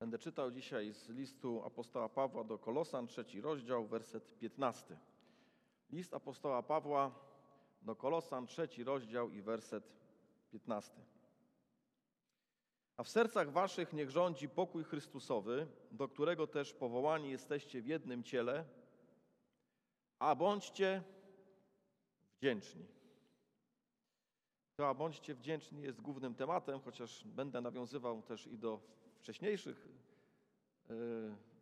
Będę czytał dzisiaj z listu apostoła Pawła do Kolosan, trzeci rozdział, werset 15. List apostoła Pawła do Kolosan, trzeci rozdział i werset 15. A w sercach waszych niech rządzi pokój Chrystusowy, do którego też powołani jesteście w jednym ciele, a bądźcie wdzięczni. To a bądźcie wdzięczni jest głównym tematem, chociaż będę nawiązywał też i do wcześniejszych y,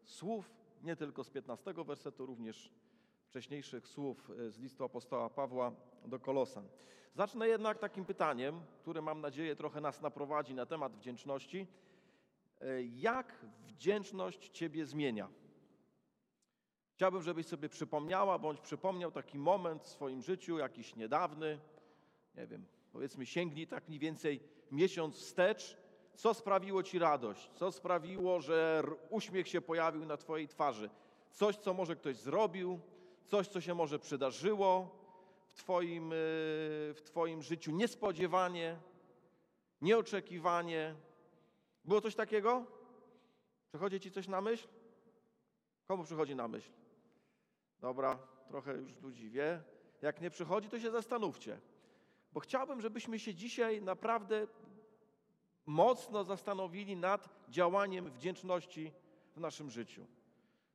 słów, nie tylko z 15 wersetu, również wcześniejszych słów e, z listu apostoła Pawła do Kolosan. Zacznę jednak takim pytaniem, które mam nadzieję trochę nas naprowadzi na temat wdzięczności. E, jak wdzięczność Ciebie zmienia? Chciałbym, żebyś sobie przypomniała bądź przypomniał taki moment w swoim życiu, jakiś niedawny, nie wiem, powiedzmy sięgnij tak mniej więcej miesiąc wstecz, co sprawiło Ci radość, co sprawiło, że uśmiech się pojawił na Twojej twarzy, coś, co może ktoś zrobił, coś, co się może przydarzyło w Twoim, y, w twoim życiu niespodziewanie, nieoczekiwanie. Było coś takiego? Przychodzi Ci coś na myśl? Komu przychodzi na myśl? Dobra, trochę już ludzi wie. Jak nie przychodzi, to się zastanówcie. Bo chciałbym, żebyśmy się dzisiaj naprawdę mocno zastanowili nad działaniem wdzięczności w naszym życiu.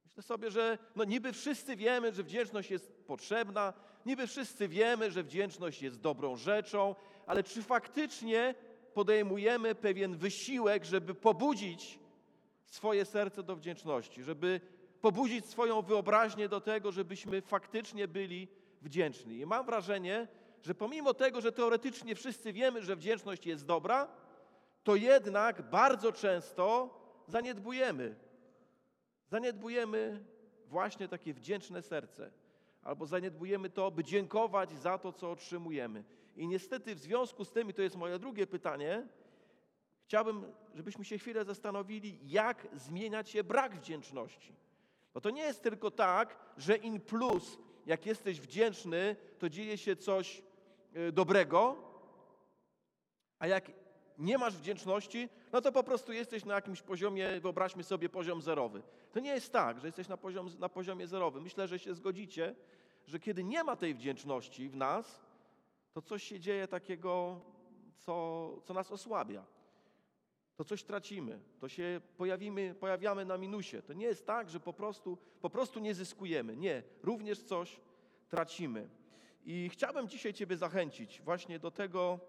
Myślę sobie, że no niby wszyscy wiemy, że wdzięczność jest potrzebna, niby wszyscy wiemy, że wdzięczność jest dobrą rzeczą, ale czy faktycznie podejmujemy pewien wysiłek, żeby pobudzić swoje serce do wdzięczności, żeby pobudzić swoją wyobraźnię do tego, żebyśmy faktycznie byli wdzięczni. I mam wrażenie, że pomimo tego, że teoretycznie wszyscy wiemy, że wdzięczność jest dobra, to jednak bardzo często zaniedbujemy. Zaniedbujemy właśnie takie wdzięczne serce, albo zaniedbujemy to, by dziękować za to, co otrzymujemy. I niestety w związku z tym, i to jest moje drugie pytanie, chciałbym, żebyśmy się chwilę zastanowili, jak zmieniać się brak wdzięczności. Bo to nie jest tylko tak, że in plus, jak jesteś wdzięczny, to dzieje się coś y, dobrego, a jak nie masz wdzięczności, no to po prostu jesteś na jakimś poziomie, wyobraźmy sobie poziom zerowy. To nie jest tak, że jesteś na, poziom, na poziomie zerowym. Myślę, że się zgodzicie, że kiedy nie ma tej wdzięczności w nas, to coś się dzieje takiego, co, co nas osłabia. To coś tracimy, to się pojawimy, pojawiamy na minusie. To nie jest tak, że po prostu, po prostu nie zyskujemy. Nie, również coś tracimy. I chciałbym dzisiaj Ciebie zachęcić właśnie do tego,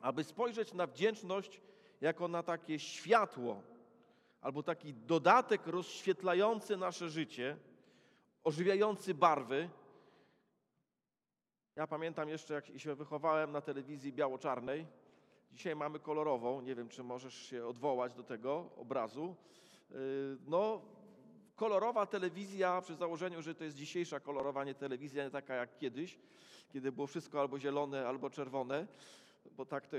aby spojrzeć na wdzięczność jako na takie światło albo taki dodatek rozświetlający nasze życie, ożywiający barwy. Ja pamiętam jeszcze, jak się wychowałem na telewizji biało-czarnej. Dzisiaj mamy kolorową. Nie wiem, czy możesz się odwołać do tego obrazu. Yy, no, kolorowa telewizja, przy założeniu, że to jest dzisiejsza kolorowa, nie telewizja, nie taka jak kiedyś, kiedy było wszystko albo zielone, albo czerwone bo tak te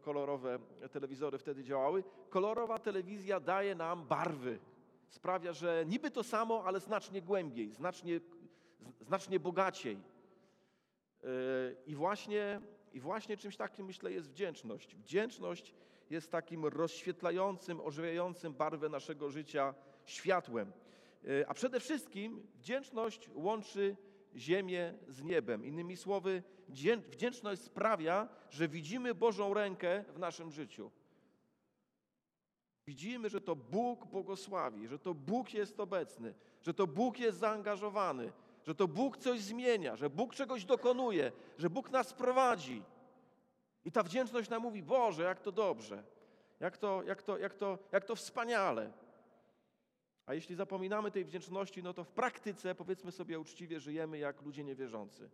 kolorowe telewizory wtedy działały. Kolorowa telewizja daje nam barwy. Sprawia, że niby to samo, ale znacznie głębiej, znacznie, znacznie bogaciej. Yy, I właśnie, I właśnie czymś takim, myślę, jest wdzięczność. Wdzięczność jest takim rozświetlającym, ożywiającym barwę naszego życia światłem. Yy, a przede wszystkim wdzięczność łączy ziemię z niebem. Innymi słowy, wdzięczność sprawia, że widzimy Bożą rękę w naszym życiu. Widzimy, że to Bóg błogosławi, że to Bóg jest obecny, że to Bóg jest zaangażowany, że to Bóg coś zmienia, że Bóg czegoś dokonuje, że Bóg nas prowadzi. I ta wdzięczność nam mówi: Boże, jak to dobrze, jak to, jak to, jak to, jak to wspaniale. A jeśli zapominamy tej wdzięczności, no to w praktyce, powiedzmy sobie uczciwie, żyjemy jak ludzie niewierzący.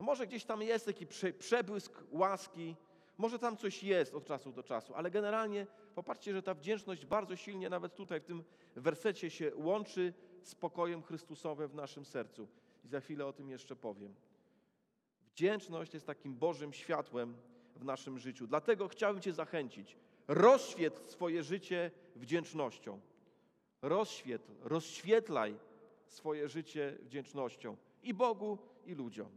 No może gdzieś tam jest taki przebłysk łaski, może tam coś jest od czasu do czasu, ale generalnie popatrzcie, że ta wdzięczność bardzo silnie nawet tutaj w tym wersecie się łączy z pokojem Chrystusowym w naszym sercu. I za chwilę o tym jeszcze powiem. Wdzięczność jest takim Bożym światłem w naszym życiu. Dlatego chciałbym Cię zachęcić. Rozświetl swoje życie wdzięcznością rozświetl, rozświetlaj swoje życie wdzięcznością i Bogu, i ludziom.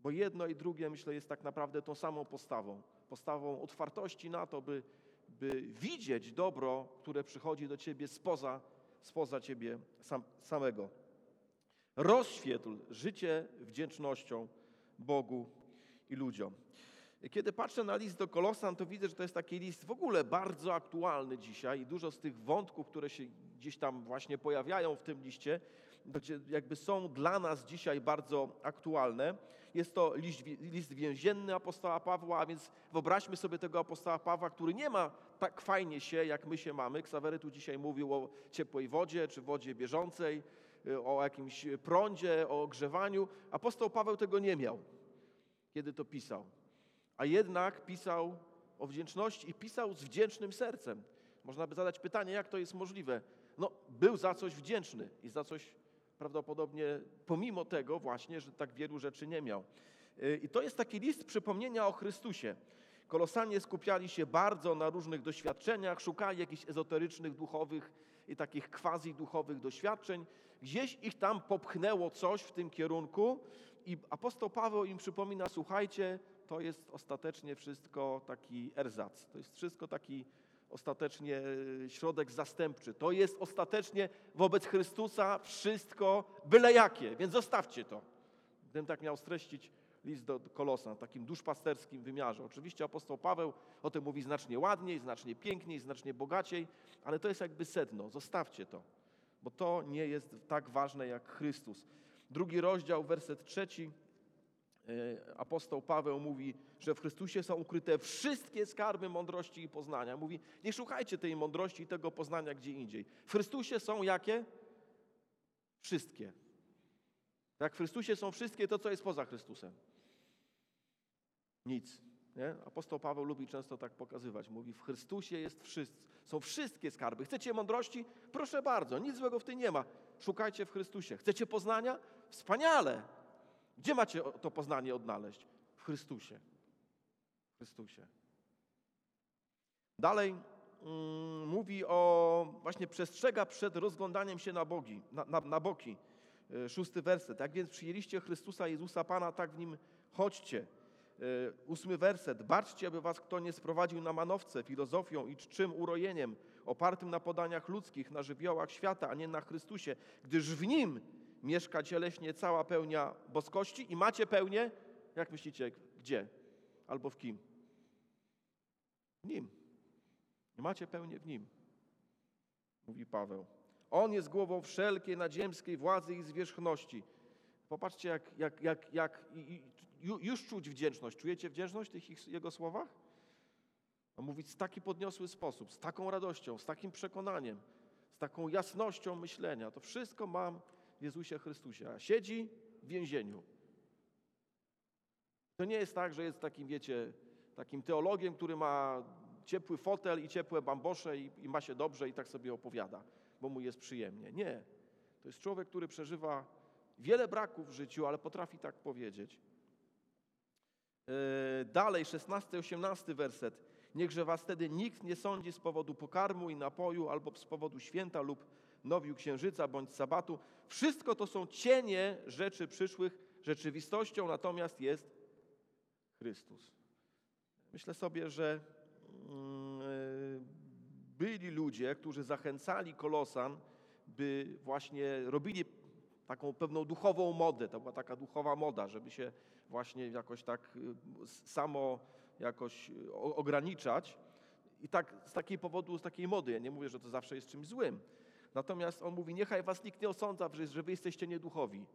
Bo jedno i drugie, myślę, jest tak naprawdę tą samą postawą. Postawą otwartości na to, by, by widzieć dobro, które przychodzi do ciebie spoza, spoza ciebie sam, samego. Rozświetl życie wdzięcznością Bogu i ludziom. Kiedy patrzę na list do Kolosan, to widzę, że to jest taki list w ogóle bardzo aktualny dzisiaj i dużo z tych wątków, które się gdzieś tam właśnie pojawiają w tym liście, jakby są dla nas dzisiaj bardzo aktualne. Jest to list, list więzienny apostoła Pawła, a więc wyobraźmy sobie tego apostoła Pawła, który nie ma tak fajnie się, jak my się mamy. Ksawery tu dzisiaj mówił o ciepłej wodzie, czy wodzie bieżącej, o jakimś prądzie, o ogrzewaniu. Apostoł Paweł tego nie miał, kiedy to pisał. A jednak pisał o wdzięczności i pisał z wdzięcznym sercem. Można by zadać pytanie, jak to jest możliwe. No, był za coś wdzięczny i za coś prawdopodobnie pomimo tego właśnie, że tak wielu rzeczy nie miał. Y, I to jest taki list przypomnienia o Chrystusie. Kolosanie skupiali się bardzo na różnych doświadczeniach, szukali jakichś ezoterycznych, duchowych i takich quasi-duchowych doświadczeń. Gdzieś ich tam popchnęło coś w tym kierunku i apostoł Paweł im przypomina, słuchajcie, to jest ostatecznie wszystko taki erzac. To jest wszystko taki ostatecznie e, środek zastępczy. To jest ostatecznie wobec Chrystusa wszystko byle jakie, więc zostawcie to. Gdybym tak miał streścić list do Kolosa takim duszpasterskim wymiarze. Oczywiście apostoł Paweł o tym mówi znacznie ładniej, znacznie piękniej, znacznie bogaciej, ale to jest jakby sedno. Zostawcie to, bo to nie jest tak ważne jak Chrystus. Drugi rozdział, werset trzeci apostoł Paweł mówi, że w Chrystusie są ukryte wszystkie skarby mądrości i poznania. Mówi, nie szukajcie tej mądrości i tego poznania gdzie indziej. W Chrystusie są jakie? Wszystkie. Jak w Chrystusie są wszystkie, to co jest poza Chrystusem? Nic. Nie? Apostoł Paweł lubi często tak pokazywać. Mówi, w Chrystusie jest wszystko, są wszystkie skarby. Chcecie mądrości? Proszę bardzo, nic złego w tym nie ma. Szukajcie w Chrystusie. Chcecie poznania? Wspaniale. Gdzie macie to poznanie odnaleźć? W Chrystusie. W Chrystusie. Dalej mm, mówi o, właśnie przestrzega przed rozglądaniem się na, bogi, na, na, na boki. E, szósty werset. Jak więc przyjęliście Chrystusa Jezusa Pana, tak w Nim chodźcie. E, ósmy werset. Baczcie, aby was kto nie sprowadził na manowce, filozofią i czczym urojeniem, opartym na podaniach ludzkich, na żywiołach świata, a nie na Chrystusie, gdyż w Nim mieszka cieleśnie cała pełnia boskości i macie pełnię, jak myślicie, gdzie? Albo w kim? W Nim. Macie pełnię w Nim, mówi Paweł. On jest głową wszelkiej nadziemskiej władzy i zwierzchności. Popatrzcie, jak, jak, jak, jak już czuć wdzięczność. Czujecie wdzięczność w tych jego słowach? On mówi w taki podniosły sposób, z taką radością, z takim przekonaniem, z taką jasnością myślenia. To wszystko mam Jezusie Chrystusie, a siedzi w więzieniu. To nie jest tak, że jest takim, wiecie, takim teologiem, który ma ciepły fotel i ciepłe bambosze i, i ma się dobrze i tak sobie opowiada, bo mu jest przyjemnie. Nie. To jest człowiek, który przeżywa wiele braków w życiu, ale potrafi tak powiedzieć. Yy, dalej, 16-18 werset. Niechże was wtedy nikt nie sądzi z powodu pokarmu i napoju, albo z powodu święta lub nowiu księżyca bądź sabatu. Wszystko to są cienie rzeczy przyszłych. Rzeczywistością natomiast jest Chrystus. Myślę sobie, że mm, e, byli ludzie, którzy zachęcali Kolosan, by właśnie robili taką pewną duchową modę. To była taka duchowa moda, żeby się właśnie jakoś tak e, samo jakoś ograniczać. I tak z takiej powodu, z takiej mody. Ja nie mówię, że to zawsze jest czymś złym. Natomiast on mówi, niechaj was nikt nie osądza, że wy jesteście nieduchowi.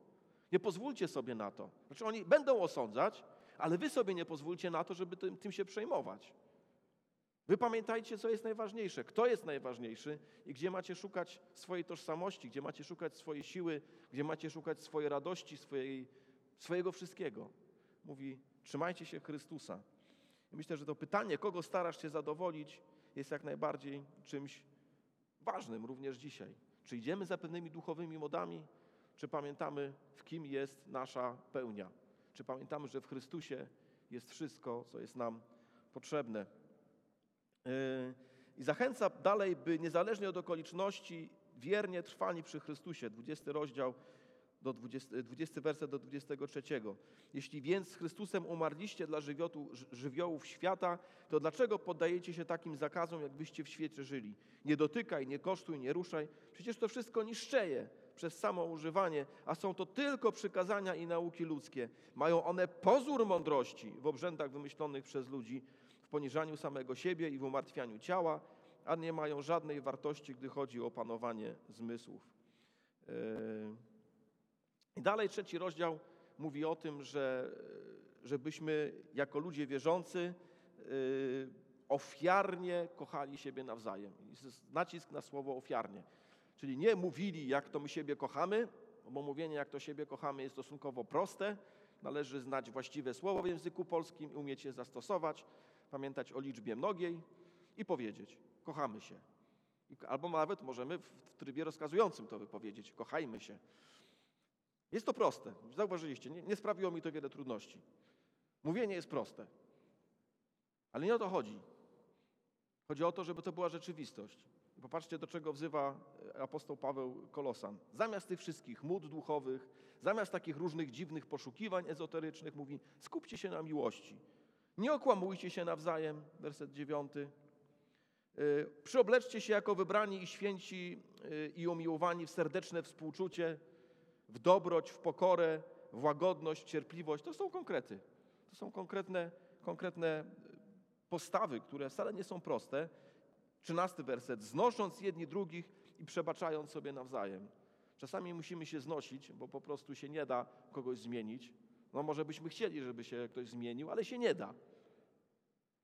Nie pozwólcie sobie na to. Znaczy oni będą osądzać, ale wy sobie nie pozwólcie na to, żeby tym, tym się przejmować. Wy pamiętajcie, co jest najważniejsze, kto jest najważniejszy i gdzie macie szukać swojej tożsamości, gdzie macie szukać swojej siły, gdzie macie szukać swojej radości, swojej, swojego wszystkiego. Mówi, trzymajcie się Chrystusa. I myślę, że to pytanie, kogo starasz się zadowolić, jest jak najbardziej czymś ważnym również dzisiaj. Czy idziemy za pewnymi duchowymi modami, czy pamiętamy, w kim jest nasza pełnia? Czy pamiętamy, że w Chrystusie jest wszystko, co jest nam potrzebne? Yy, I zachęca dalej, by niezależnie od okoliczności wiernie trwali przy Chrystusie. 20 rozdział, do 20, 20 werset do 23. Jeśli więc z Chrystusem umarliście dla żywiotu, żywiołów świata, to dlaczego poddajecie się takim zakazom, jakbyście w świecie żyli? Nie dotykaj, nie kosztuj, nie ruszaj. Przecież to wszystko niszczeje przez samo używanie, a są to tylko przykazania i nauki ludzkie. Mają one pozór mądrości w obrzędach wymyślonych przez ludzi, w poniżaniu samego siebie i w umartwianiu ciała, a nie mają żadnej wartości, gdy chodzi o panowanie zmysłów. Yy. I dalej trzeci rozdział mówi o tym, że żebyśmy jako ludzie wierzący yy, ofiarnie kochali siebie nawzajem. Jest nacisk na słowo ofiarnie. Czyli nie mówili, jak to my siebie kochamy, bo mówienie, jak to siebie kochamy, jest stosunkowo proste. Należy znać właściwe słowo w języku polskim, umieć je zastosować, pamiętać o liczbie mnogiej i powiedzieć: kochamy się. Albo nawet możemy w trybie rozkazującym to wypowiedzieć: kochajmy się. Jest to proste. Zauważyliście, nie, nie sprawiło mi to wiele trudności. Mówienie jest proste. Ale nie o to chodzi. Chodzi o to, żeby to była rzeczywistość. Popatrzcie, do czego wzywa e, apostoł Paweł Kolosan. Zamiast tych wszystkich mód duchowych, zamiast takich różnych dziwnych poszukiwań ezoterycznych, mówi: skupcie się na miłości. Nie okłamujcie się nawzajem, werset dziewiąty. E, przyobleczcie się jako wybrani i święci e, i umiłowani w serdeczne współczucie, w dobroć, w pokorę, w łagodność, cierpliwość. To są konkrety. To są konkretne, konkretne postawy, które wcale nie są proste, Trzynasty werset. Znosząc jedni drugich i przebaczając sobie nawzajem. Czasami musimy się znosić, bo po prostu się nie da kogoś zmienić. No może byśmy chcieli, żeby się ktoś zmienił, ale się nie da.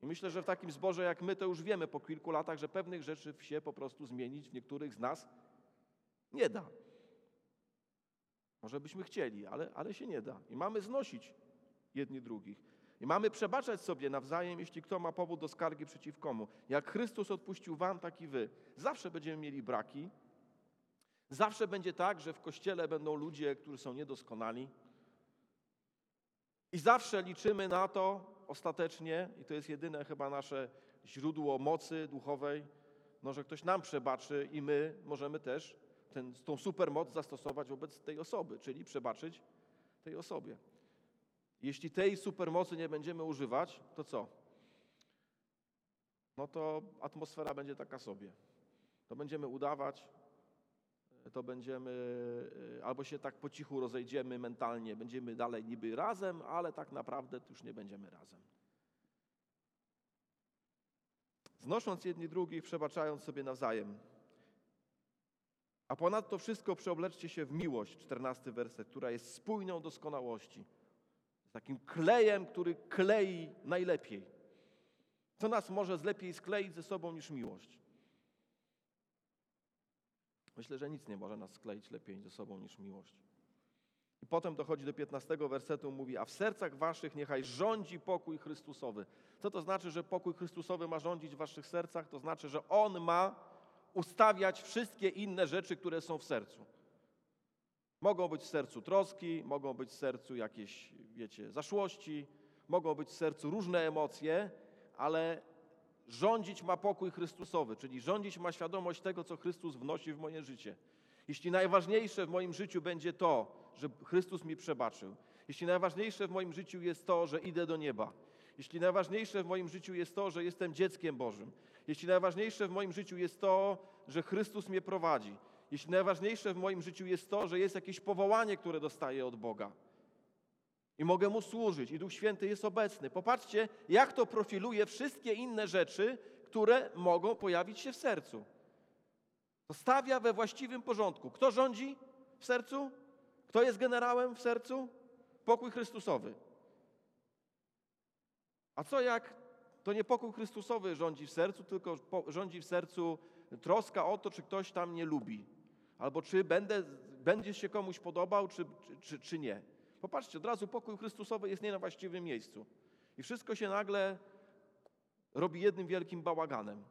I myślę, że w takim zborze jak my to już wiemy po kilku latach, że pewnych rzeczy się po prostu zmienić w niektórych z nas nie da. Może byśmy chcieli, ale, ale się nie da. I mamy znosić jedni drugich. I mamy przebaczać sobie nawzajem, jeśli kto ma powód do skargi przeciw komu. Jak Chrystus odpuścił wam, tak i wy. Zawsze będziemy mieli braki. Zawsze będzie tak, że w kościele będą ludzie, którzy są niedoskonali. I zawsze liczymy na to ostatecznie, i to jest jedyne chyba nasze źródło mocy duchowej, no, że ktoś nam przebaczy i my możemy też ten, tą supermoc zastosować wobec tej osoby, czyli przebaczyć tej osobie. Jeśli tej supermocy nie będziemy używać, to co? No to atmosfera będzie taka sobie. To będziemy udawać, to będziemy, e, albo się tak po cichu rozejdziemy mentalnie, będziemy dalej niby razem, ale tak naprawdę już nie będziemy razem. Znosząc jedni drugich, przebaczając sobie nawzajem. A ponadto wszystko przeobleczcie się w miłość, czternasty werset, która jest spójną doskonałości takim klejem, który klei najlepiej. Co nas może lepiej skleić ze sobą niż miłość? Myślę, że nic nie może nas skleić lepiej ze sobą niż miłość. I potem dochodzi do 15 wersetu, mówi, a w sercach waszych niechaj rządzi pokój Chrystusowy. Co to znaczy, że pokój Chrystusowy ma rządzić w waszych sercach? To znaczy, że On ma ustawiać wszystkie inne rzeczy, które są w sercu. Mogą być w sercu troski, mogą być w sercu jakieś, wiecie, zaszłości, mogą być w sercu różne emocje, ale rządzić ma pokój Chrystusowy, czyli rządzić ma świadomość tego, co Chrystus wnosi w moje życie. Jeśli najważniejsze w moim życiu będzie to, że Chrystus mi przebaczył, jeśli najważniejsze w moim życiu jest to, że idę do nieba, jeśli najważniejsze w moim życiu jest to, że jestem dzieckiem Bożym, jeśli najważniejsze w moim życiu jest to, że Chrystus mnie prowadzi, jeśli najważniejsze w moim życiu jest to, że jest jakieś powołanie, które dostaję od Boga i mogę Mu służyć i Duch Święty jest obecny. Popatrzcie, jak to profiluje wszystkie inne rzeczy, które mogą pojawić się w sercu. To stawia we właściwym porządku. Kto rządzi w sercu? Kto jest generałem w sercu? Pokój Chrystusowy. A co jak to nie pokój Chrystusowy rządzi w sercu, tylko rządzi w sercu troska o to, czy ktoś tam nie lubi, albo czy będę, będzie się komuś podobał, czy, czy, czy nie. Popatrzcie, od razu pokój Chrystusowy jest nie na właściwym miejscu. I wszystko się nagle robi jednym wielkim bałaganem.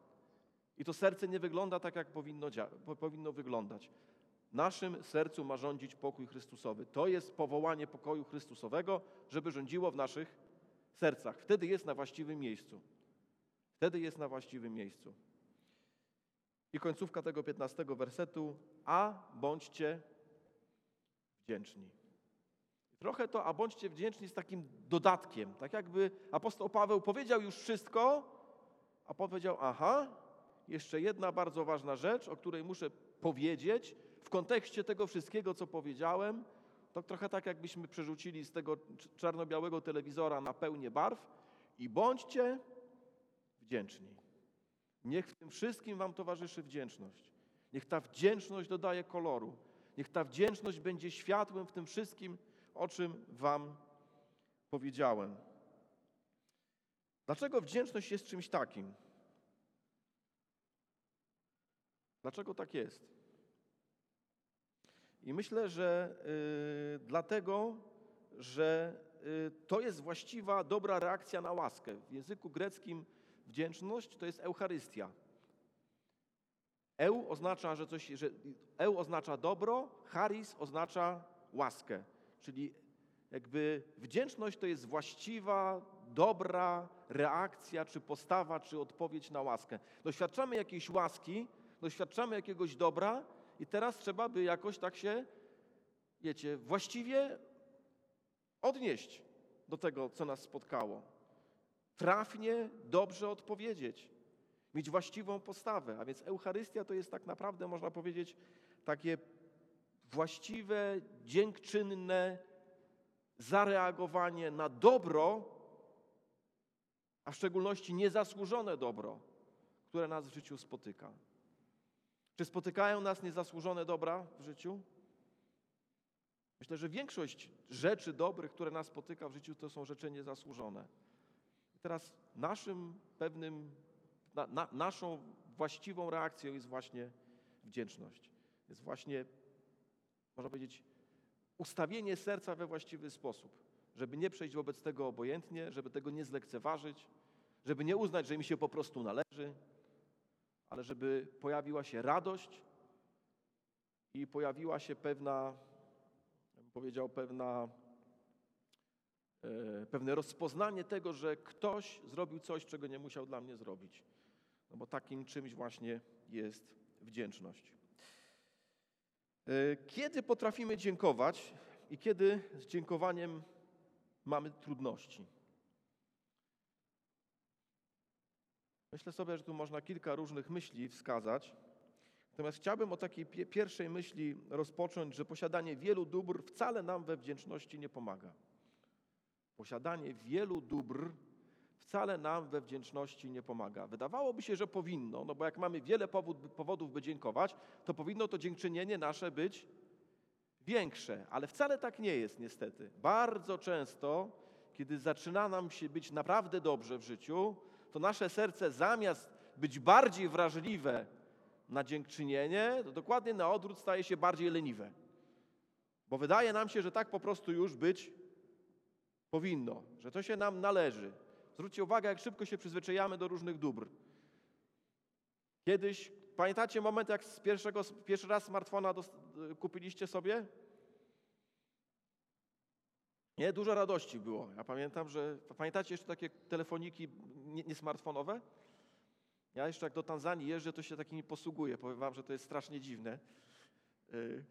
I to serce nie wygląda tak, jak powinno, powinno wyglądać. Naszym sercu ma rządzić pokój Chrystusowy. To jest powołanie pokoju Chrystusowego, żeby rządziło w naszych sercach. Wtedy jest na właściwym miejscu. Wtedy jest na właściwym miejscu. I końcówka tego 15 wersetu. A bądźcie wdzięczni. Trochę to, a bądźcie wdzięczni z takim dodatkiem. Tak jakby apostoł Paweł powiedział już wszystko, a powiedział, aha, jeszcze jedna bardzo ważna rzecz, o której muszę powiedzieć w kontekście tego wszystkiego, co powiedziałem. To trochę tak, jakbyśmy przerzucili z tego czarno-białego telewizora na pełnię barw i bądźcie wdzięczni. Niech w tym wszystkim Wam towarzyszy wdzięczność. Niech ta wdzięczność dodaje koloru. Niech ta wdzięczność będzie światłem w tym wszystkim, o czym Wam powiedziałem. Dlaczego wdzięczność jest czymś takim? Dlaczego tak jest? I myślę, że y, dlatego, że y, to jest właściwa, dobra reakcja na łaskę. W języku greckim wdzięczność to jest Eucharystia. Eu oznacza, że coś, że eu oznacza dobro, charis oznacza łaskę. Czyli jakby wdzięczność to jest właściwa, dobra reakcja, czy postawa, czy odpowiedź na łaskę. Doświadczamy jakiejś łaski, doświadczamy jakiegoś dobra i teraz trzeba by jakoś tak się, wiecie, właściwie odnieść do tego, co nas spotkało. Trafnie, dobrze odpowiedzieć, mieć właściwą postawę. A więc Eucharystia to jest tak naprawdę, można powiedzieć, takie właściwe, dziękczynne zareagowanie na dobro, a w szczególności niezasłużone dobro, które nas w życiu spotyka. Czy spotykają nas niezasłużone dobra w życiu? Myślę, że większość rzeczy dobrych, które nas spotyka w życiu, to są rzeczy niezasłużone. Teraz naszym pewnym, na, na, naszą właściwą reakcją jest właśnie wdzięczność. Jest właśnie, można powiedzieć, ustawienie serca we właściwy sposób, żeby nie przejść wobec tego obojętnie, żeby tego nie zlekceważyć, żeby nie uznać, że mi się po prostu należy, ale żeby pojawiła się radość i pojawiła się pewna, powiedział, pewna, e, pewne rozpoznanie tego, że ktoś zrobił coś, czego nie musiał dla mnie zrobić. No bo takim czymś właśnie jest wdzięczność. E, kiedy potrafimy dziękować i kiedy z dziękowaniem mamy trudności? Myślę sobie, że tu można kilka różnych myśli wskazać. Natomiast chciałbym o takiej pierwszej myśli rozpocząć, że posiadanie wielu dóbr wcale nam we wdzięczności nie pomaga. Posiadanie wielu dóbr wcale nam we wdzięczności nie pomaga. Wydawałoby się, że powinno, no bo jak mamy wiele powód, powodów, by dziękować, to powinno to dziękczynienie nasze być większe, ale wcale tak nie jest niestety. Bardzo często, kiedy zaczyna nam się być naprawdę dobrze w życiu, to nasze serce zamiast być bardziej wrażliwe na dziękczynienie, to dokładnie na odwrót staje się bardziej leniwe. Bo wydaje nam się, że tak po prostu już być powinno, że to się nam należy. Zwróćcie uwagę, jak szybko się przyzwyczajamy do różnych dóbr. Kiedyś, pamiętacie moment, jak z pierwszego, pierwszy raz smartfona kupiliście sobie? Nie, dużo radości było. Ja pamiętam, że pamiętacie jeszcze takie telefoniki niesmartfonowe? Ja jeszcze jak do Tanzanii jeżdżę, to się takimi posługuję. Powiem wam, że to jest strasznie dziwne. Y,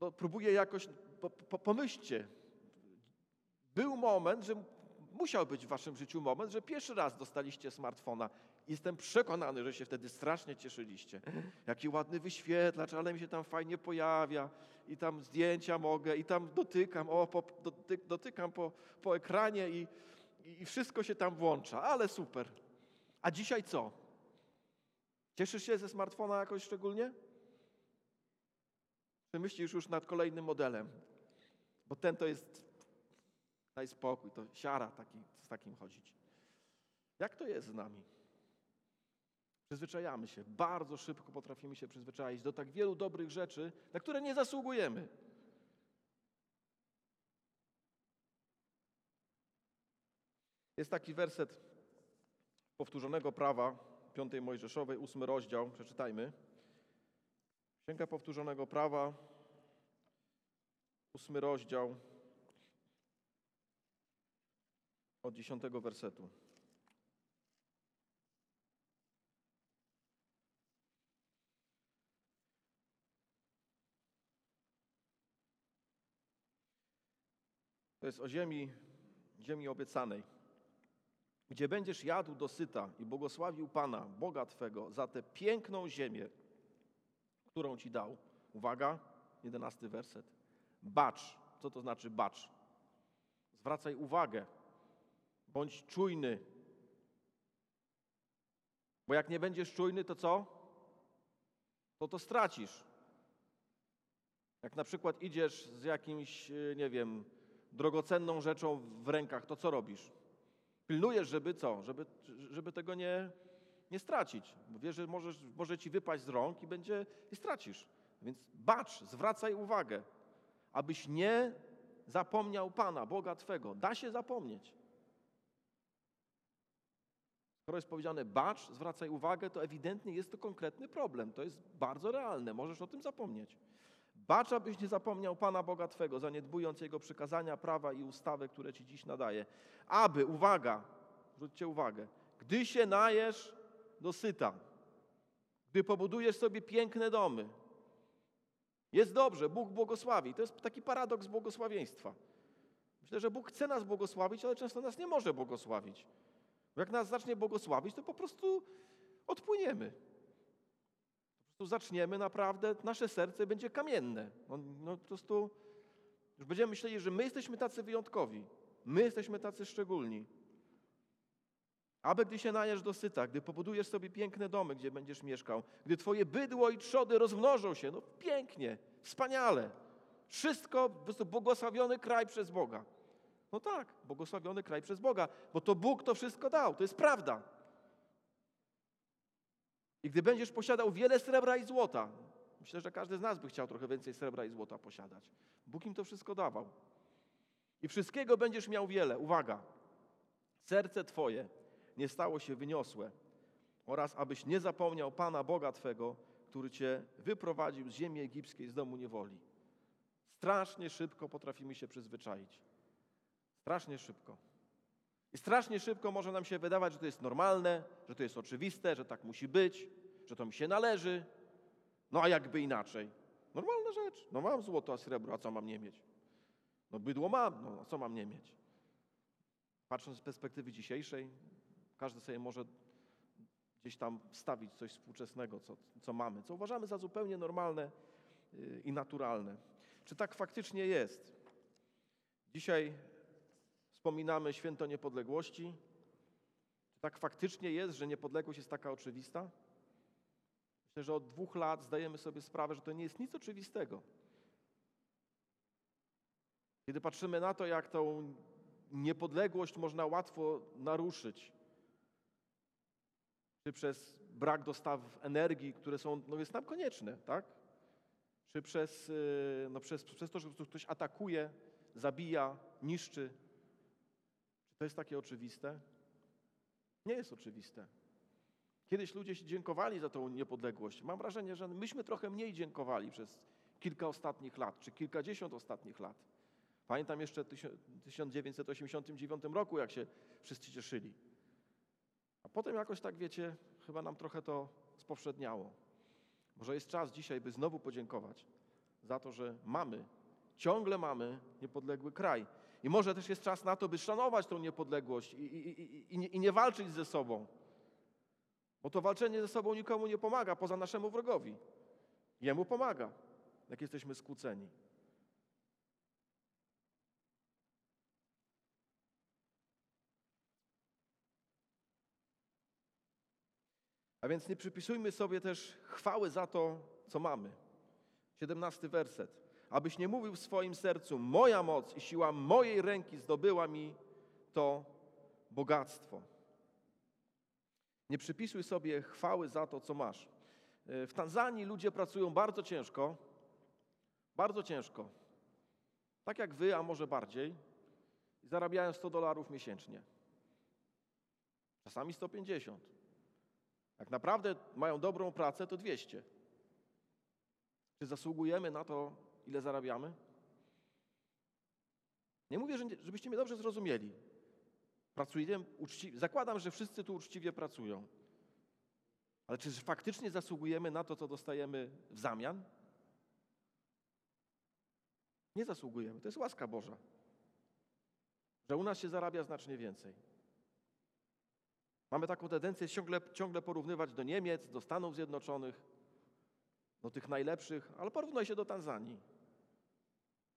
no, próbuję jakoś, po, po, pomyślcie, był moment, że musiał być w waszym życiu moment, że pierwszy raz dostaliście smartfona. Jestem przekonany, że się wtedy strasznie cieszyliście. Jaki ładny wyświetlacz, ale mi się tam fajnie pojawia i tam zdjęcia mogę i tam dotykam, o, po, dotyk, dotykam po, po ekranie i, i wszystko się tam włącza, ale super. A dzisiaj co? Cieszysz się ze smartfona jakoś szczególnie? Czy myślisz już nad kolejnym modelem? Bo ten to jest, daj spokój, to siara taki, z takim chodzić. Jak to jest z nami? Przyzwyczajamy się, bardzo szybko potrafimy się przyzwyczaić do tak wielu dobrych rzeczy, na które nie zasługujemy. Jest taki werset powtórzonego prawa, piątej Mojżeszowej, ósmy rozdział, przeczytajmy. Księga powtórzonego prawa, ósmy rozdział, od dziesiątego wersetu. To jest o ziemi, ziemi obiecanej, gdzie będziesz jadł dosyta i błogosławił Pana, Boga Twego, za tę piękną ziemię, którą Ci dał. Uwaga, jedenasty werset. Bacz. Co to znaczy bacz? Zwracaj uwagę. Bądź czujny. Bo jak nie będziesz czujny, to co? To to stracisz. Jak na przykład idziesz z jakimś, e, nie wiem, drogocenną rzeczą w rękach, to co robisz? Pilnujesz, żeby co? Żeby, żeby tego nie, nie stracić. Bo wiesz, że możesz, może ci wypaść z rąk i będzie i stracisz. Więc bacz, zwracaj uwagę, abyś nie zapomniał Pana, Boga Twego. Da się zapomnieć. Skoro jest powiedziane bacz, zwracaj uwagę, to ewidentnie jest to konkretny problem. To jest bardzo realne. Możesz o tym zapomnieć. Bacz, abyś nie zapomniał Pana Boga Twego, zaniedbując Jego przykazania, prawa i ustawy, które Ci dziś nadaje. Aby, uwaga, zwróćcie uwagę, gdy się najesz dosyta, gdy pobudujesz sobie piękne domy, jest dobrze, Bóg błogosławi. To jest taki paradoks błogosławieństwa. Myślę, że Bóg chce nas błogosławić, ale często nas nie może błogosławić. Bo jak nas zacznie błogosławić, to po prostu odpłyniemy. Zaczniemy naprawdę, nasze serce będzie kamienne. No, no po prostu już będziemy myśleli, że my jesteśmy tacy wyjątkowi. My jesteśmy tacy szczególni. Aby gdy się najesz dosyta, gdy pobudujesz sobie piękne domy, gdzie będziesz mieszkał, gdy twoje bydło i trzody rozmnożą się, no pięknie, wspaniale. Wszystko, po prostu błogosławiony kraj przez Boga. No tak, błogosławiony kraj przez Boga, bo to Bóg to wszystko dał, to jest prawda. I gdy będziesz posiadał wiele srebra i złota, myślę, że każdy z nas by chciał trochę więcej srebra i złota posiadać. Bóg im to wszystko dawał. I wszystkiego będziesz miał wiele. Uwaga, serce Twoje nie stało się wyniosłe oraz abyś nie zapomniał Pana Boga Twego, który Cię wyprowadził z ziemi egipskiej, z domu niewoli. Strasznie szybko potrafimy się przyzwyczaić. Strasznie szybko. I strasznie szybko może nam się wydawać, że to jest normalne, że to jest oczywiste, że tak musi być, że to mi się należy. No a jakby inaczej? Normalna rzecz. No mam złoto, a srebro, a co mam nie mieć? No bydło mam, no a co mam nie mieć? Patrząc z perspektywy dzisiejszej, każdy sobie może gdzieś tam wstawić coś współczesnego, co, co mamy, co uważamy za zupełnie normalne yy, i naturalne. Czy tak faktycznie jest? Dzisiaj wspominamy święto niepodległości. Czy tak faktycznie jest, że niepodległość jest taka oczywista? Myślę, że od dwóch lat zdajemy sobie sprawę, że to nie jest nic oczywistego. Kiedy patrzymy na to, jak tą niepodległość można łatwo naruszyć, czy przez brak dostaw energii, które są, no jest nam konieczne, tak? Czy przez, y, no przez, przez to, że ktoś atakuje, zabija, niszczy. To jest takie oczywiste? Nie jest oczywiste. Kiedyś ludzie się dziękowali za tą niepodległość. Mam wrażenie, że myśmy trochę mniej dziękowali przez kilka ostatnich lat, czy kilkadziesiąt ostatnich lat. Pamiętam jeszcze w 1989 roku, jak się wszyscy cieszyli. A potem jakoś tak, wiecie, chyba nam trochę to spowszedniało. Może jest czas dzisiaj, by znowu podziękować za to, że mamy, ciągle mamy niepodległy kraj. I może też jest czas na to, by szanować tą niepodległość i, i, i, i nie walczyć ze sobą. Bo to walczenie ze sobą nikomu nie pomaga poza naszemu wrogowi. Jemu pomaga, jak jesteśmy skłóceni. A więc nie przypisujmy sobie też chwały za to, co mamy. 17 werset. Abyś nie mówił w swoim sercu, moja moc i siła mojej ręki zdobyła mi to bogactwo. Nie przypisuj sobie chwały za to, co masz. W Tanzanii ludzie pracują bardzo ciężko, bardzo ciężko. Tak jak wy, a może bardziej. Zarabiają 100 dolarów miesięcznie. Czasami 150. Jak naprawdę mają dobrą pracę, to 200. Czy zasługujemy na to, ile zarabiamy? Nie mówię, żebyście mnie dobrze zrozumieli. Pracujemy uczciwie. Zakładam, że wszyscy tu uczciwie pracują. Ale czy faktycznie zasługujemy na to, co dostajemy w zamian? Nie zasługujemy. To jest łaska Boża. że u nas się zarabia znacznie więcej. Mamy taką tendencję ciągle, ciągle porównywać do Niemiec, do Stanów Zjednoczonych, do tych najlepszych, ale porównaj się do Tanzanii.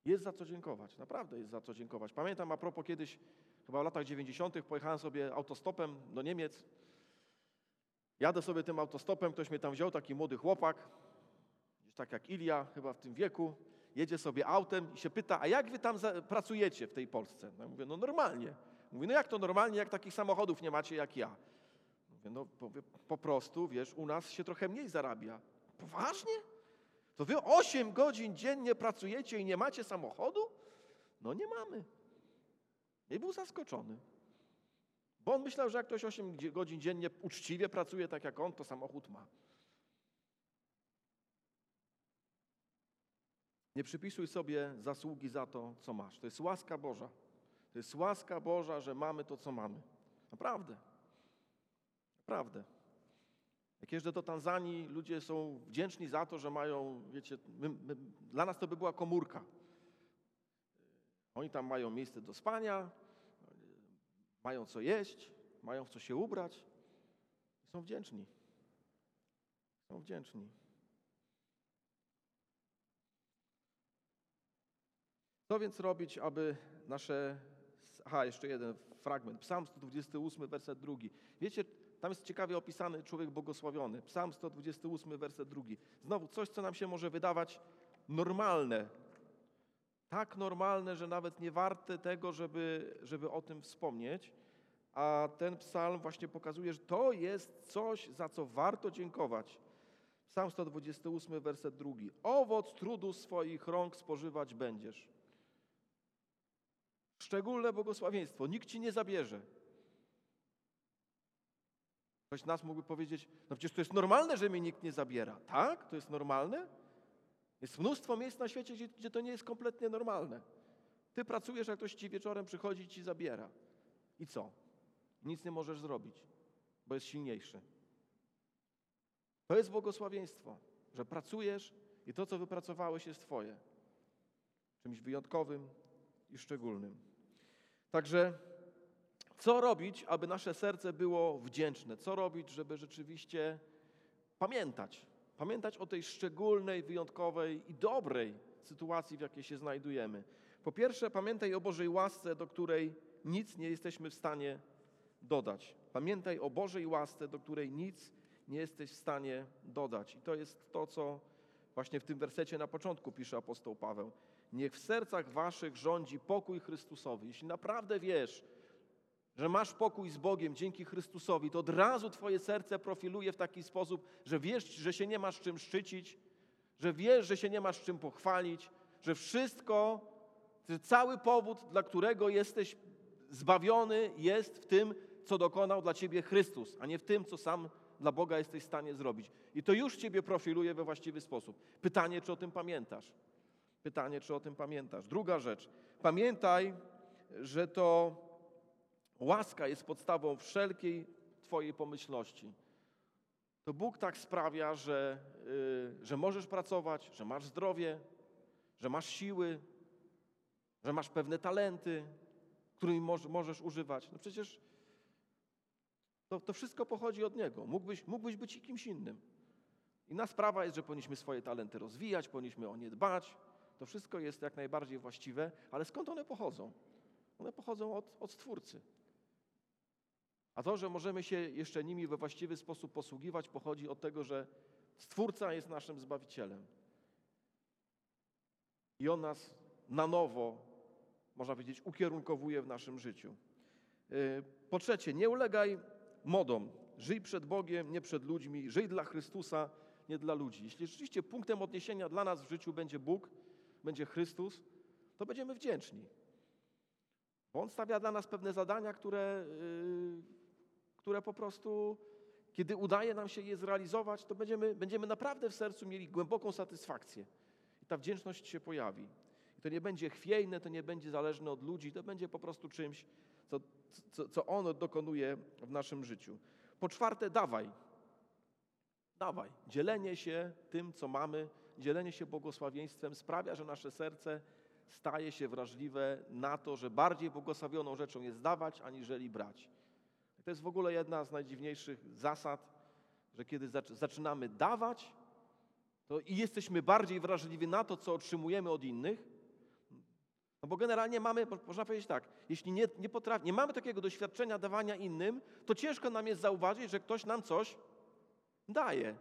Jest za co dziękować, naprawdę jest za co dziękować. Pamiętam a propos kiedyś, chyba w latach 90. pojechałem sobie autostopem do Niemiec. Jadę sobie tym autostopem, ktoś mnie tam wziął, taki młody chłopak, gdzieś tak jak Ilia, chyba w tym wieku, jedzie sobie autem i się pyta, a jak wy tam pracujecie w tej Polsce? No ja mówię, no normalnie. Mówi, no jak to normalnie, jak takich samochodów nie macie jak ja? Mówię, no po, po prostu, wiesz, u nas się trochę mniej zarabia. Poważnie? To wy 8 godzin dziennie pracujecie i nie macie samochodu? No nie mamy. I był zaskoczony. Bo on myślał, że jak ktoś 8 godzin dziennie uczciwie pracuje tak jak on, to samochód ma. Nie przypisuj sobie zasługi za to, co masz. To jest łaska Boża. To jest łaska Boża, że mamy to, co mamy. Naprawdę. Naprawdę. Jak jeżdżę do Tanzanii, ludzie są wdzięczni za to, że mają, wiecie, my, my, dla nas to by była komórka. Oni tam mają miejsce do spania, mają co jeść, mają w co się ubrać. Są wdzięczni. Są wdzięczni. Co więc robić, aby nasze. Aha, jeszcze jeden fragment. Psalm 128, werset drugi. Wiecie, tam jest ciekawie opisany człowiek błogosławiony. Psalm 128, werset drugi. Znowu coś, co nam się może wydawać normalne. Tak normalne, że nawet nie warte tego, żeby, żeby o tym wspomnieć. A ten psalm właśnie pokazuje, że to jest coś, za co warto dziękować. Psalm 128, werset drugi. Owoc trudu swoich rąk spożywać będziesz. Szczególne błogosławieństwo. Nikt ci nie zabierze. Ktoś z nas mógłby powiedzieć, no przecież to jest normalne, że mi nikt nie zabiera. Tak? To jest normalne? Jest mnóstwo miejsc na świecie, gdzie, gdzie to nie jest kompletnie normalne. Ty pracujesz, jak ktoś ci wieczorem przychodzi i ci zabiera. I co? Nic nie możesz zrobić, bo jest silniejszy. To jest błogosławieństwo, że pracujesz i to, co wypracowałeś, jest Twoje. Czymś wyjątkowym i szczególnym. Także co robić, aby nasze serce było wdzięczne? Co robić, żeby rzeczywiście pamiętać? Pamiętać o tej szczególnej, wyjątkowej i dobrej sytuacji, w jakiej się znajdujemy. Po pierwsze, pamiętaj o Bożej łasce, do której nic nie jesteśmy w stanie dodać. Pamiętaj o Bożej łasce, do której nic nie jesteś w stanie dodać. I to jest to, co właśnie w tym wersecie na początku pisze apostoł Paweł. Niech w sercach waszych rządzi pokój Chrystusowy. Jeśli naprawdę wiesz, że masz pokój z Bogiem dzięki Chrystusowi, to od razu Twoje serce profiluje w taki sposób, że wiesz, że się nie masz czym szczycić, że wiesz, że się nie masz czym pochwalić, że wszystko, że cały powód, dla którego jesteś zbawiony, jest w tym, co dokonał dla Ciebie Chrystus, a nie w tym, co sam dla Boga jesteś w stanie zrobić. I to już Ciebie profiluje we właściwy sposób. Pytanie, czy o tym pamiętasz? Pytanie, czy o tym pamiętasz? Druga rzecz. Pamiętaj, że to Łaska jest podstawą wszelkiej Twojej pomyślności. To Bóg tak sprawia, że, yy, że możesz pracować, że masz zdrowie, że masz siły, że masz pewne talenty, którymi moż, możesz używać. No przecież to, to wszystko pochodzi od Niego. Mógłbyś, mógłbyś być kimś innym. Inna sprawa jest, że powinniśmy swoje talenty rozwijać, powinniśmy o nie dbać. To wszystko jest jak najbardziej właściwe, ale skąd one pochodzą? One pochodzą od, od Stwórcy. A to, że możemy się jeszcze nimi we właściwy sposób posługiwać, pochodzi od tego, że Stwórca jest naszym Zbawicielem. I On nas na nowo, można powiedzieć, ukierunkowuje w naszym życiu. Y, po trzecie, nie ulegaj modom. Żyj przed Bogiem, nie przed ludźmi. Żyj dla Chrystusa, nie dla ludzi. Jeśli rzeczywiście punktem odniesienia dla nas w życiu będzie Bóg, będzie Chrystus, to będziemy wdzięczni. Bo On stawia dla nas pewne zadania, które yy, które po prostu, kiedy udaje nam się je zrealizować, to będziemy, będziemy naprawdę w sercu mieli głęboką satysfakcję. I ta wdzięczność się pojawi. I to nie będzie chwiejne, to nie będzie zależne od ludzi, to będzie po prostu czymś, co, co, co On dokonuje w naszym życiu. Po czwarte, dawaj. Dawaj. Dzielenie się tym, co mamy, dzielenie się błogosławieństwem sprawia, że nasze serce staje się wrażliwe na to, że bardziej błogosławioną rzeczą jest dawać, aniżeli brać. To jest w ogóle jedna z najdziwniejszych zasad, że kiedy zaczynamy dawać, to i jesteśmy bardziej wrażliwi na to, co otrzymujemy od innych, no bo generalnie mamy, można powiedzieć tak, jeśli nie, nie, potrafi, nie mamy takiego doświadczenia dawania innym, to ciężko nam jest zauważyć, że ktoś nam coś daje.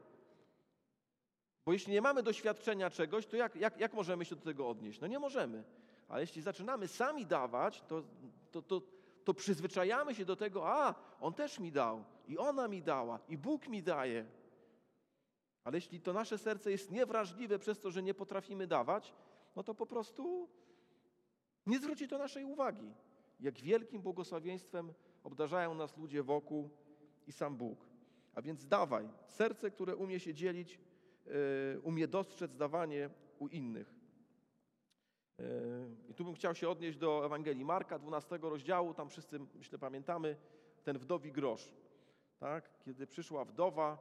Bo jeśli nie mamy doświadczenia czegoś, to jak, jak, jak możemy się do tego odnieść? No nie możemy. Ale jeśli zaczynamy sami dawać, to, to, to, to przyzwyczajamy się do tego, a on też mi dał, i ona mi dała, i Bóg mi daje. Ale jeśli to nasze serce jest niewrażliwe przez to, że nie potrafimy dawać, no to po prostu nie zwróci to naszej uwagi. Jak wielkim błogosławieństwem obdarzają nas ludzie wokół i sam Bóg. A więc dawaj, serce, które umie się dzielić, yy, umie dostrzec dawanie u innych. Yy, I tu bym chciał się odnieść do Ewangelii Marka, 12 rozdziału, tam wszyscy, myślę, pamiętamy, ten wdowi grosz. Tak? Kiedy przyszła wdowa,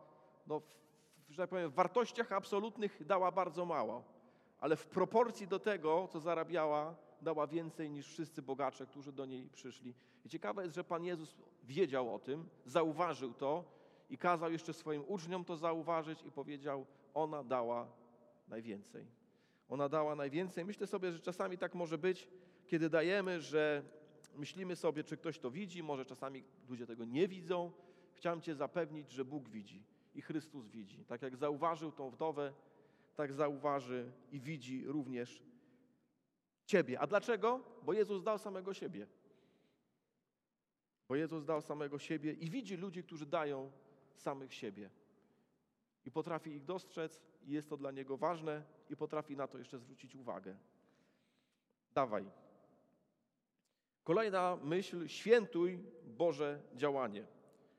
no, w, że tak powiem, w wartościach absolutnych dała bardzo mało, ale w proporcji do tego, co zarabiała, dała więcej niż wszyscy bogacze, którzy do niej przyszli. I ciekawe jest, że Pan Jezus wiedział o tym, zauważył to i kazał jeszcze swoim uczniom to zauważyć i powiedział: Ona dała najwięcej. Ona dała najwięcej. Myślę sobie, że czasami tak może być, kiedy dajemy, że myślimy sobie, czy ktoś to widzi, może czasami ludzie tego nie widzą. Chciałem Cię zapewnić, że Bóg widzi i Chrystus widzi. Tak jak zauważył tą wdowę, tak zauważy i widzi również Ciebie. A dlaczego? Bo Jezus dał samego siebie. Bo Jezus dał samego siebie i widzi ludzi, którzy dają samych siebie. I potrafi ich dostrzec, i jest to dla Niego ważne, i potrafi na to jeszcze zwrócić uwagę. Dawaj. Kolejna myśl: świętuj Boże działanie.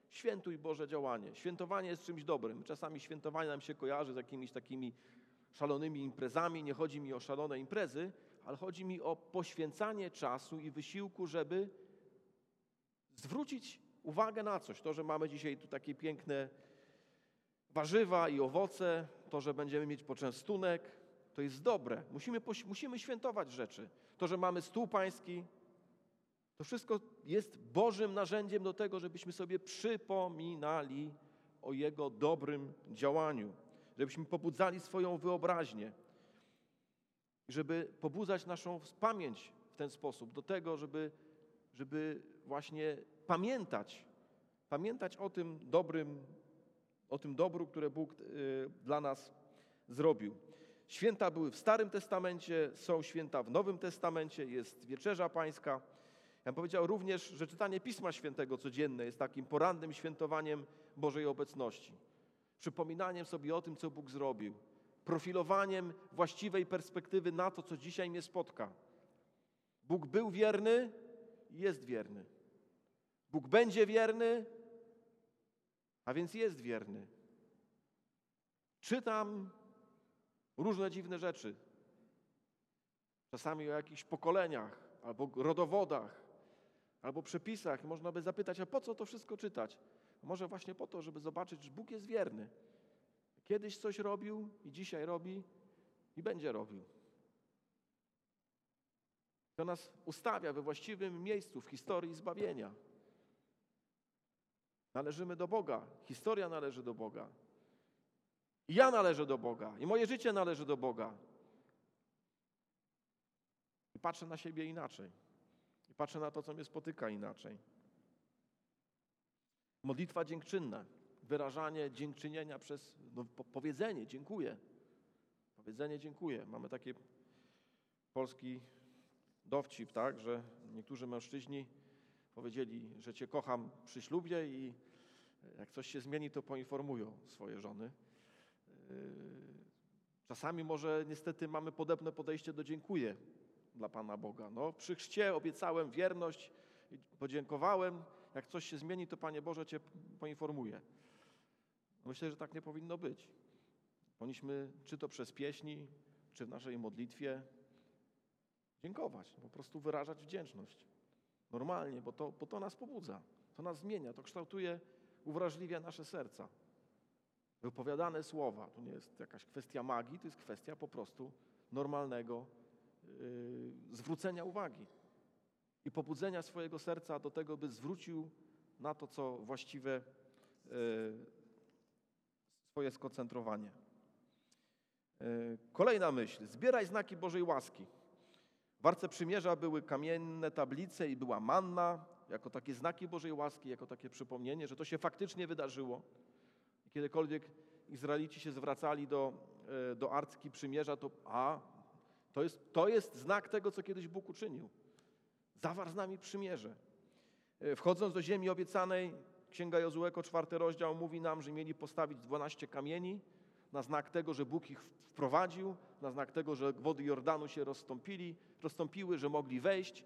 Świętuj Boże działanie. Świętowanie jest czymś dobrym. Czasami świętowanie nam się kojarzy z jakimiś takimi szalonymi imprezami. Nie chodzi mi o szalone imprezy, ale chodzi mi o poświęcanie czasu i wysiłku, żeby zwrócić uwagę na coś. To, że mamy dzisiaj tu takie piękne warzywa i owoce, to, że będziemy mieć poczęstunek, to jest dobre. Musimy, musimy świętować rzeczy. To, że mamy stół pański, to wszystko jest Bożym narzędziem do tego, żebyśmy sobie przypominali o Jego dobrym działaniu, żebyśmy pobudzali swoją wyobraźnię, żeby pobudzać naszą pamięć w ten sposób, do tego, żeby, żeby właśnie pamiętać, pamiętać o tym dobrym, o tym dobru, które Bóg y, dla nas zrobił. Święta były w Starym Testamencie, są święta w Nowym Testamencie, jest Wieczerza Pańska. Ja bym powiedział również, że czytanie Pisma Świętego codzienne jest takim porannym świętowaniem Bożej obecności. Przypominaniem sobie o tym, co Bóg zrobił, profilowaniem właściwej perspektywy na to, co dzisiaj mnie spotka. Bóg był wierny i jest wierny. Bóg będzie wierny, a więc jest wierny. Czytam różne dziwne rzeczy. Czasami o jakichś pokoleniach, albo rodowodach, albo przepisach. Można by zapytać, a po co to wszystko czytać? Może właśnie po to, żeby zobaczyć, że Bóg jest wierny. Kiedyś coś robił i dzisiaj robi i będzie robił. To nas ustawia we właściwym miejscu w historii zbawienia. Należymy do Boga. Historia należy do Boga. I ja należę do Boga. I moje życie należy do Boga. I patrzę na siebie inaczej. I patrzę na to, co mnie spotyka inaczej. Modlitwa dziękczynna wyrażanie dziękczynienia przez no, powiedzenie dziękuję. Powiedzenie dziękuję. Mamy taki polski dowcip, tak, że niektórzy mężczyźni powiedzieli, że Cię kocham przy ślubie i jak coś się zmieni, to poinformują swoje żony. Yy, czasami może niestety mamy podobne podejście do dziękuję dla Pana Boga. No, przy chrzcie obiecałem wierność, podziękowałem. Jak coś się zmieni, to Panie Boże Cię poinformuję. Myślę, że tak nie powinno być. Powinniśmy, czy to przez pieśni, czy w naszej modlitwie, dziękować, po prostu wyrażać wdzięczność. Normalnie, bo to, bo to nas pobudza, to nas zmienia, to kształtuje, uwrażliwia nasze serca. Wypowiadane słowa, to nie jest jakaś kwestia magii, to jest kwestia po prostu normalnego y, zwrócenia uwagi i pobudzenia swojego serca do tego, by zwrócił na to, co właściwe y, swoje skoncentrowanie. Y, kolejna myśl. Zbieraj znaki Bożej łaski. W Arce Przymierza były kamienne tablice i była manna, jako takie znaki Bożej łaski, jako takie przypomnienie, że to się faktycznie wydarzyło. Kiedykolwiek Izraelici się zwracali do, e, do Arki Przymierza, to a, to jest, to jest znak tego, co kiedyś Bóg uczynił. Zawarł z nami przymierze. E, wchodząc do ziemi obiecanej, Księga Jozułeko, czwarty rozdział, mówi nam, że mieli postawić 12 kamieni na znak tego, że Bóg ich wprowadził, na znak tego, że wody Jordanu się rozstąpili, rozstąpiły, że mogli wejść.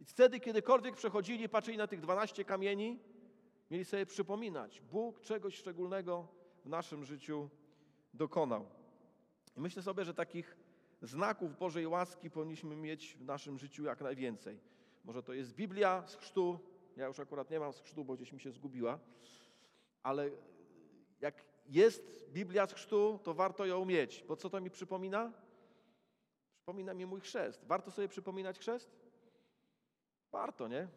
I wtedy, kiedykolwiek przechodzili, patrzyli na tych 12 kamieni, mieli sobie przypominać, Bóg czegoś szczególnego w naszym życiu dokonał. I myślę sobie, że takich znaków Bożej łaski powinniśmy mieć w naszym życiu jak najwięcej. Może to jest Biblia z chrztu, ja już akurat nie mam z chrztu, bo gdzieś mi się zgubiła, ale jak jest Biblia z chrztu, to warto ją mieć. Bo co to mi przypomina? Przypomina mi mój chrzest. Warto sobie przypominać chrzest? Warto, nie?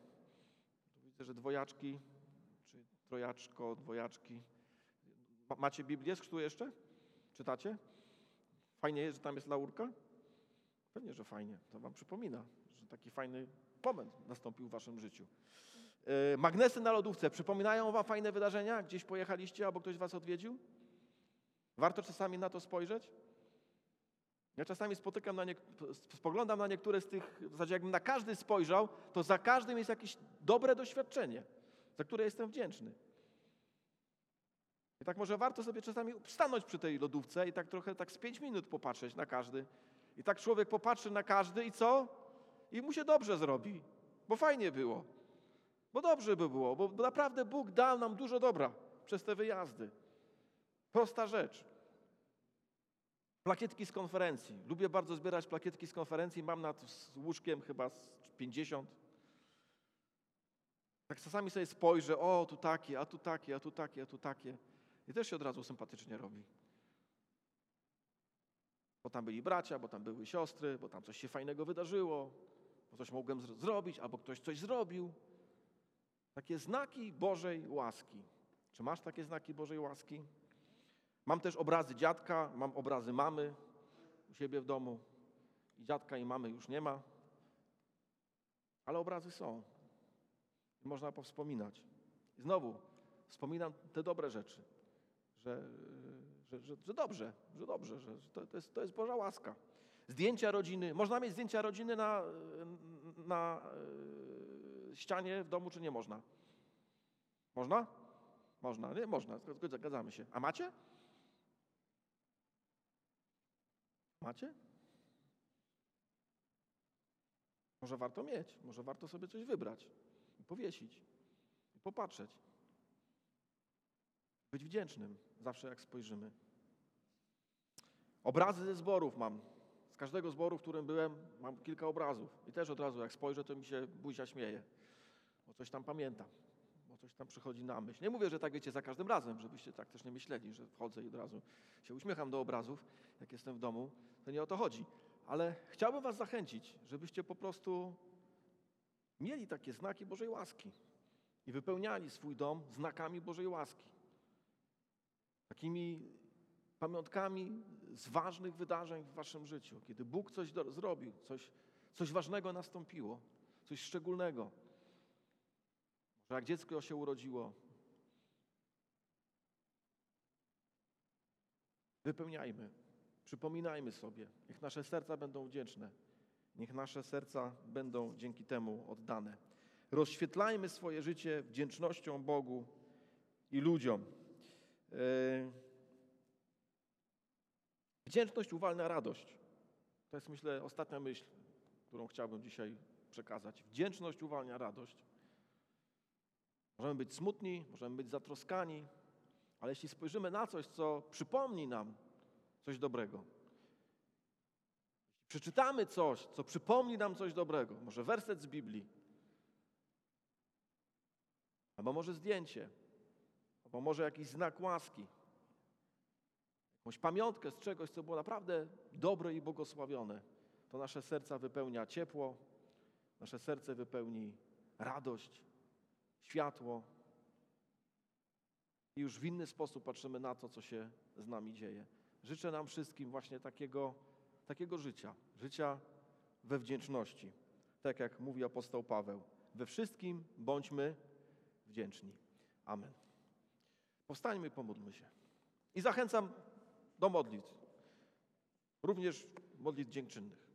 Widzę, że dwojaczki, czy trojaczko, dwojaczki. Macie Biblię z chrztu jeszcze? Czytacie? Fajnie jest, że tam jest laurka? Pewnie, że fajnie. To wam przypomina, że taki fajny moment nastąpił w waszym życiu. E, magnesy na lodówce przypominają wam fajne wydarzenia? Gdzieś pojechaliście albo ktoś was odwiedził? Warto czasami na to spojrzeć? Ja czasami spotykam na nie, spoglądam na niektóre z tych, w zasadzie jakbym na każdy spojrzał, to za każdym jest jakieś dobre doświadczenie, za które jestem wdzięczny. I tak może warto sobie czasami stanąć przy tej lodówce i tak trochę tak z pięć minut popatrzeć na każdy. I tak człowiek popatrzy na każdy i co? I mu się dobrze zrobi, bo fajnie było. Bo dobrze by było, bo naprawdę Bóg dał nam dużo dobra przez te wyjazdy. Prosta rzecz. Plakietki z konferencji. Lubię bardzo zbierać plakietki z konferencji. Mam nad łóżkiem chyba 50. Tak czasami sobie spojrzę, o tu takie, a tu takie, a tu takie, a tu takie. I też się od razu sympatycznie robi. Bo tam byli bracia, bo tam były siostry, bo tam coś się fajnego wydarzyło, bo coś mogłem zrobić, albo ktoś coś zrobił. Takie znaki Bożej łaski. Czy masz takie znaki Bożej łaski? Mam też obrazy dziadka, mam obrazy mamy u siebie w domu. I dziadka i mamy już nie ma. Ale obrazy są. I można powspominać. I znowu wspominam te dobre rzeczy, że, że, że, że dobrze, że dobrze, że to, to, jest, to jest Boża łaska. Zdjęcia rodziny. Można mieć zdjęcia rodziny na, na ścianie w domu, czy nie można? Można? Można, nie? Można, zgadzamy się. A macie? Macie? Może warto mieć, może warto sobie coś wybrać powiesić, popatrzeć. Być wdzięcznym zawsze jak spojrzymy. Obrazy ze zborów mam. Z każdego zboru, w którym byłem, mam kilka obrazów. I też od razu jak spojrzę, to mi się buzia śmieje. Bo coś tam pamiętam. Bo coś tam przychodzi na myśl. Nie mówię, że tak wiecie za każdym razem, żebyście tak też nie myśleli, że wchodzę i od razu się uśmiecham do obrazów, jak jestem w domu. To nie o to chodzi. Ale chciałbym was zachęcić, żebyście po prostu mieli takie znaki Bożej łaski i wypełniali swój dom znakami Bożej łaski. Takimi pamiątkami z ważnych wydarzeń w waszym życiu, kiedy Bóg coś do, zrobił, coś, coś ważnego nastąpiło, coś szczególnego. Jak dziecko się urodziło. Wypełniajmy, przypominajmy sobie, niech nasze serca będą wdzięczne, niech nasze serca będą dzięki temu oddane. Rozświetlajmy swoje życie wdzięcznością Bogu i ludziom. Yy, wdzięczność uwalnia radość. To jest, myślę, ostatnia myśl, którą chciałbym dzisiaj przekazać. Wdzięczność uwalnia radość. Możemy być smutni, możemy być zatroskani, ale jeśli spojrzymy na coś, co przypomni nam coś dobrego, przeczytamy coś, co przypomni nam coś dobrego, może werset z Biblii, albo może zdjęcie, albo może jakiś znak łaski, jakąś pamiątkę z czegoś, co było naprawdę dobre i błogosławione, to nasze serca wypełnia ciepło, nasze serce wypełni radość, światło. I już w inny sposób patrzymy na to, co się z nami dzieje. Życzę nam wszystkim właśnie takiego, takiego życia, życia we wdzięczności. Tak jak mówi apostoł Paweł, we wszystkim bądźmy wdzięczni. Amen. Powstańmy pomódlmy się. I zachęcam do modlitw, również modlitw dziękczynnych.